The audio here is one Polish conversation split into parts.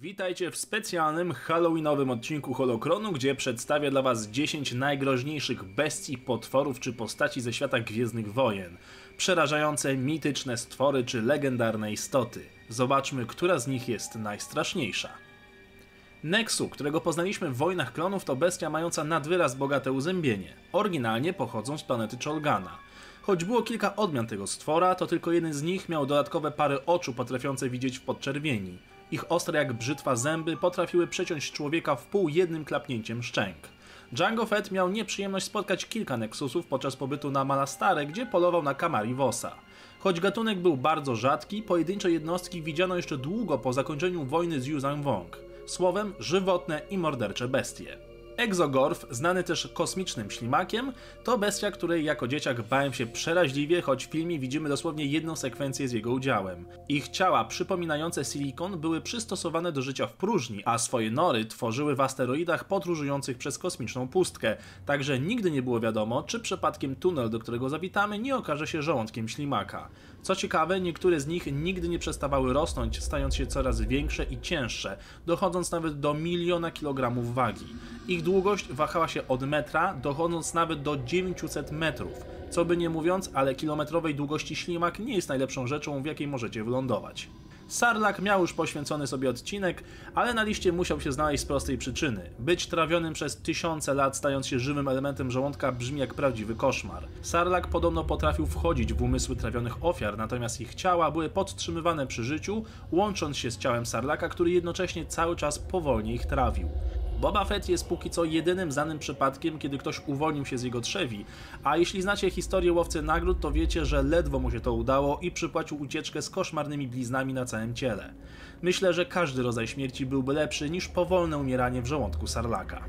Witajcie w specjalnym halloweenowym odcinku Holokronu, gdzie przedstawię dla Was 10 najgroźniejszych bestii, potworów czy postaci ze świata Gwiezdnych Wojen. Przerażające, mityczne stwory czy legendarne istoty. Zobaczmy, która z nich jest najstraszniejsza. Nexu, którego poznaliśmy w Wojnach Klonów, to bestia mająca nadwyraz bogate uzębienie. Oryginalnie pochodzą z planety Cholgana. Choć było kilka odmian tego stwora, to tylko jeden z nich miał dodatkowe pary oczu potrafiące widzieć w podczerwieni. Ich ostre jak brzytwa zęby potrafiły przeciąć człowieka w pół jednym klapnięciem szczęk. Django Fett miał nieprzyjemność spotkać kilka Nexusów podczas pobytu na Malastare, gdzie polował na Kamari Vosa. Choć gatunek był bardzo rzadki, pojedyncze jednostki widziano jeszcze długo po zakończeniu wojny z Yuzhan Wong. Słowem, żywotne i mordercze bestie. Exogorf, znany też kosmicznym ślimakiem, to bestia, której jako dzieciak bałem się przeraźliwie, choć w filmie widzimy dosłownie jedną sekwencję z jego udziałem. Ich ciała, przypominające silikon, były przystosowane do życia w próżni, a swoje nory tworzyły w asteroidach podróżujących przez kosmiczną pustkę, także nigdy nie było wiadomo, czy przypadkiem tunel, do którego zawitamy, nie okaże się żołądkiem ślimaka. Co ciekawe, niektóre z nich nigdy nie przestawały rosnąć, stając się coraz większe i cięższe, dochodząc nawet do miliona kilogramów wagi. Ich długość wahała się od metra, dochodząc nawet do 900 metrów. Co by nie mówiąc, ale kilometrowej długości ślimak nie jest najlepszą rzeczą, w jakiej możecie wylądować. Sarlak miał już poświęcony sobie odcinek, ale na liście musiał się znaleźć z prostej przyczyny. Być trawionym przez tysiące lat, stając się żywym elementem żołądka, brzmi jak prawdziwy koszmar. Sarlak podobno potrafił wchodzić w umysły trawionych ofiar, natomiast ich ciała były podtrzymywane przy życiu, łącząc się z ciałem Sarlaka, który jednocześnie cały czas powolnie ich trawił. Boba Fett jest póki co jedynym znanym przypadkiem, kiedy ktoś uwolnił się z jego trzewi, a jeśli znacie historię łowcy nagród, to wiecie, że ledwo mu się to udało i przypłacił ucieczkę z koszmarnymi bliznami na całym ciele. Myślę, że każdy rodzaj śmierci byłby lepszy niż powolne umieranie w żołądku Sarlaka.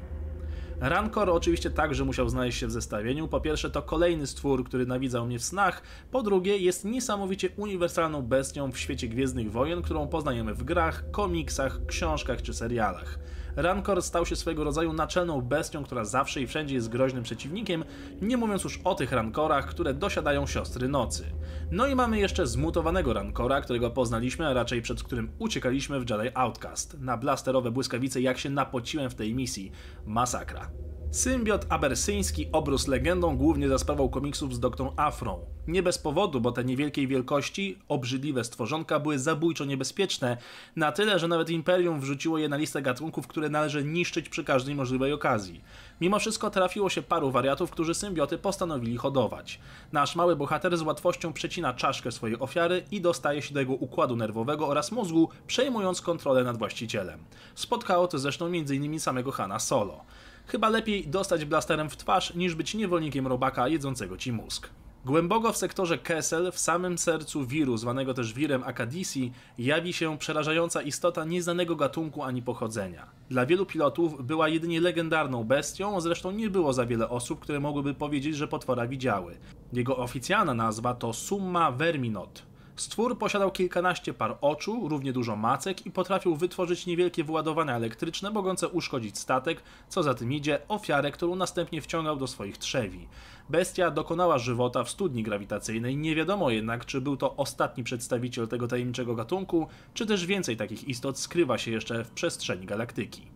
Rancor oczywiście także musiał znaleźć się w zestawieniu. Po pierwsze, to kolejny stwór, który nawidzał mnie w snach. Po drugie, jest niesamowicie uniwersalną bestią w świecie Gwiezdnych Wojen, którą poznajemy w grach, komiksach, książkach czy serialach. Rancor stał się swego rodzaju naczelną bestią, która zawsze i wszędzie jest groźnym przeciwnikiem, nie mówiąc już o tych Rancorach, które dosiadają siostry nocy. No i mamy jeszcze zmutowanego Rancora, którego poznaliśmy, a raczej przed którym uciekaliśmy w Jedi Outcast. Na blasterowe błyskawice jak się napociłem w tej misji. Masakra. Symbiot abersyński obrósł legendą głównie za sprawą komiksów z Dr. Afrą. Nie bez powodu, bo te niewielkiej wielkości, obrzydliwe stworzonka były zabójczo niebezpieczne, na tyle, że nawet Imperium wrzuciło je na listę gatunków, które należy niszczyć przy każdej możliwej okazji. Mimo wszystko trafiło się paru wariatów, którzy symbioty postanowili hodować. Nasz mały bohater z łatwością przecina czaszkę swojej ofiary i dostaje się do jego układu nerwowego oraz mózgu, przejmując kontrolę nad właścicielem. Spotkało to zresztą m.in. samego Hana Solo. Chyba lepiej dostać blasterem w twarz, niż być niewolnikiem robaka jedzącego ci mózg. Głęboko w sektorze Kessel, w samym sercu wiru, zwanego też wirem Akadisi, jawi się przerażająca istota nieznanego gatunku ani pochodzenia. Dla wielu pilotów była jedynie legendarną bestią, zresztą nie było za wiele osób, które mogłyby powiedzieć, że potwora widziały. Jego oficjalna nazwa to Summa Verminot, Stwór posiadał kilkanaście par oczu, równie dużo macek i potrafił wytworzyć niewielkie wyładowania elektryczne mogące uszkodzić statek, co za tym idzie, ofiarę, którą następnie wciągał do swoich trzewi. Bestia dokonała żywota w studni grawitacyjnej, nie wiadomo jednak, czy był to ostatni przedstawiciel tego tajemniczego gatunku, czy też więcej takich istot skrywa się jeszcze w przestrzeni galaktyki.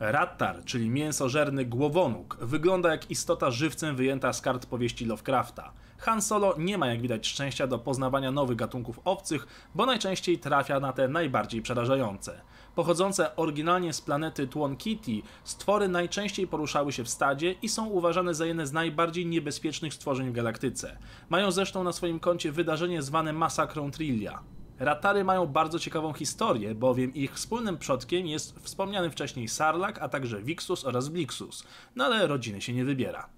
Rattar, czyli mięsożerny głowonóg, wygląda jak istota żywcem wyjęta z kart powieści Lovecrafta. Han Solo nie ma jak widać szczęścia do poznawania nowych gatunków obcych, bo najczęściej trafia na te najbardziej przerażające. Pochodzące oryginalnie z planety Tuon Kitty, stwory najczęściej poruszały się w stadzie i są uważane za jedne z najbardziej niebezpiecznych stworzeń w galaktyce. Mają zresztą na swoim koncie wydarzenie zwane Masakrą Trillia. Ratary mają bardzo ciekawą historię, bowiem ich wspólnym przodkiem jest wspomniany wcześniej Sarlak, a także Vixus oraz Blixus, no ale rodziny się nie wybiera.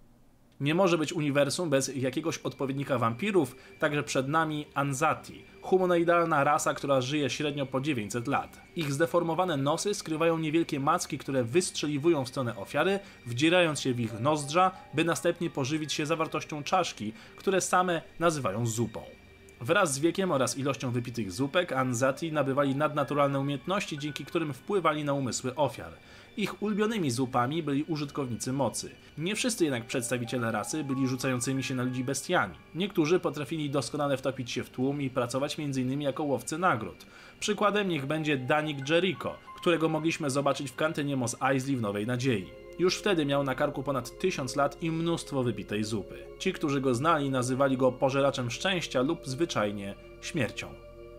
Nie może być uniwersum bez jakiegoś odpowiednika wampirów, także przed nami Anzati, humanoidalna rasa, która żyje średnio po 900 lat. Ich zdeformowane nosy skrywają niewielkie macki, które wystrzeliwują w stronę ofiary, wdzierając się w ich nozdrza, by następnie pożywić się zawartością czaszki, które same nazywają zupą. Wraz z wiekiem oraz ilością wypitych zupek, Anzati nabywali nadnaturalne umiejętności, dzięki którym wpływali na umysły ofiar. Ich ulubionymi zupami byli użytkownicy mocy. Nie wszyscy jednak przedstawiciele rasy byli rzucającymi się na ludzi bestiami. Niektórzy potrafili doskonale wtopić się w tłum i pracować m.in. jako łowcy nagród. Przykładem niech będzie Danik Jericho, którego mogliśmy zobaczyć w kantynie Mos Eisley w Nowej Nadziei. Już wtedy miał na karku ponad tysiąc lat i mnóstwo wypitej zupy. Ci, którzy go znali, nazywali go pożeraczem szczęścia lub zwyczajnie śmiercią.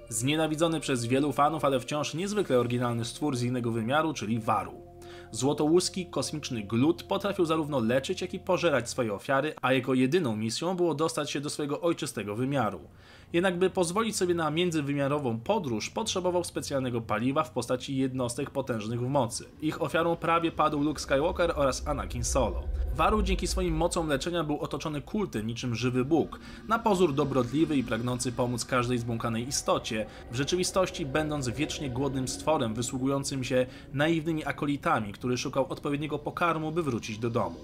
Znienawidzony przez wielu fanów, ale wciąż niezwykle oryginalny stwór z innego wymiaru, czyli Waru. Złotołuski kosmiczny glut potrafił zarówno leczyć, jak i pożerać swoje ofiary, a jego jedyną misją było dostać się do swojego ojczystego wymiaru. Jednak by pozwolić sobie na międzywymiarową podróż, potrzebował specjalnego paliwa w postaci jednostek potężnych w mocy. Ich ofiarą prawie padł Luke Skywalker oraz Anakin Solo. Waru dzięki swoim mocom leczenia był otoczony kultem niczym żywy Bóg, na pozór dobrodliwy i pragnący pomóc każdej zbłąkanej istocie, w rzeczywistości będąc wiecznie głodnym stworem wysługującym się naiwnymi akolitami, który szukał odpowiedniego pokarmu, by wrócić do domu.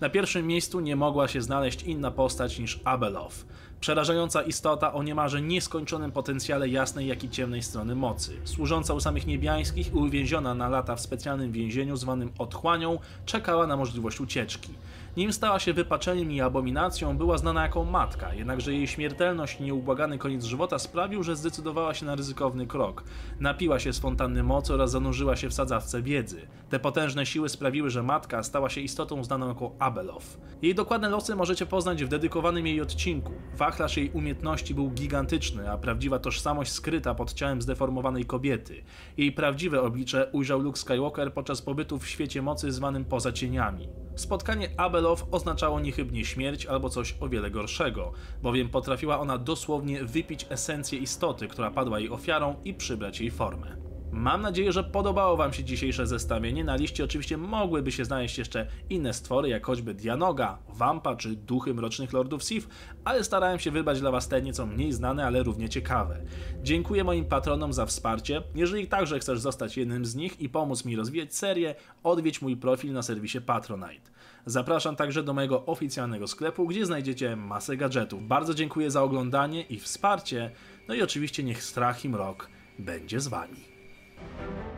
Na pierwszym miejscu nie mogła się znaleźć inna postać niż Abeloth. Przerażająca istota o niemalże nieskończonym potencjale jasnej jak i ciemnej strony mocy. Służąca u samych niebiańskich i uwięziona na lata w specjalnym więzieniu zwanym otchłanią, czekała na możliwość ucieczki. Nim stała się wypaczeniem i abominacją, była znana jako matka, jednakże jej śmiertelność i nieubłagany koniec żywota sprawił, że zdecydowała się na ryzykowny krok. Napiła się z fontanny mocy oraz zanurzyła się w sadzawce wiedzy. Te potężne siły sprawiły, że matka stała się istotą znaną jako Abeloth. Jej dokładne losy możecie poznać w dedykowanym jej odcinku. Wachlarz jej umiejętności był gigantyczny, a prawdziwa tożsamość skryta pod ciałem zdeformowanej kobiety. Jej prawdziwe oblicze ujrzał Luke Skywalker podczas pobytu w świecie mocy zwanym poza cieniami. Spotkanie Abeloth oznaczało niechybnie śmierć albo coś o wiele gorszego, bowiem potrafiła ona dosłownie wypić esencję istoty, która padła jej ofiarą i przybrać jej formę. Mam nadzieję, że podobało Wam się dzisiejsze zestawienie. Na liście oczywiście mogłyby się znaleźć jeszcze inne stwory, jak choćby Dianoga, Wampa czy duchy mrocznych Lordów Sith, ale starałem się wybrać dla Was te nieco mniej znane, ale równie ciekawe. Dziękuję moim patronom za wsparcie. Jeżeli także chcesz zostać jednym z nich i pomóc mi rozwijać serię, odwiedź mój profil na serwisie Patronite. Zapraszam także do mojego oficjalnego sklepu, gdzie znajdziecie masę gadżetów. Bardzo dziękuję za oglądanie i wsparcie, no i oczywiście niech strach i mrok będzie z Wami. Bye.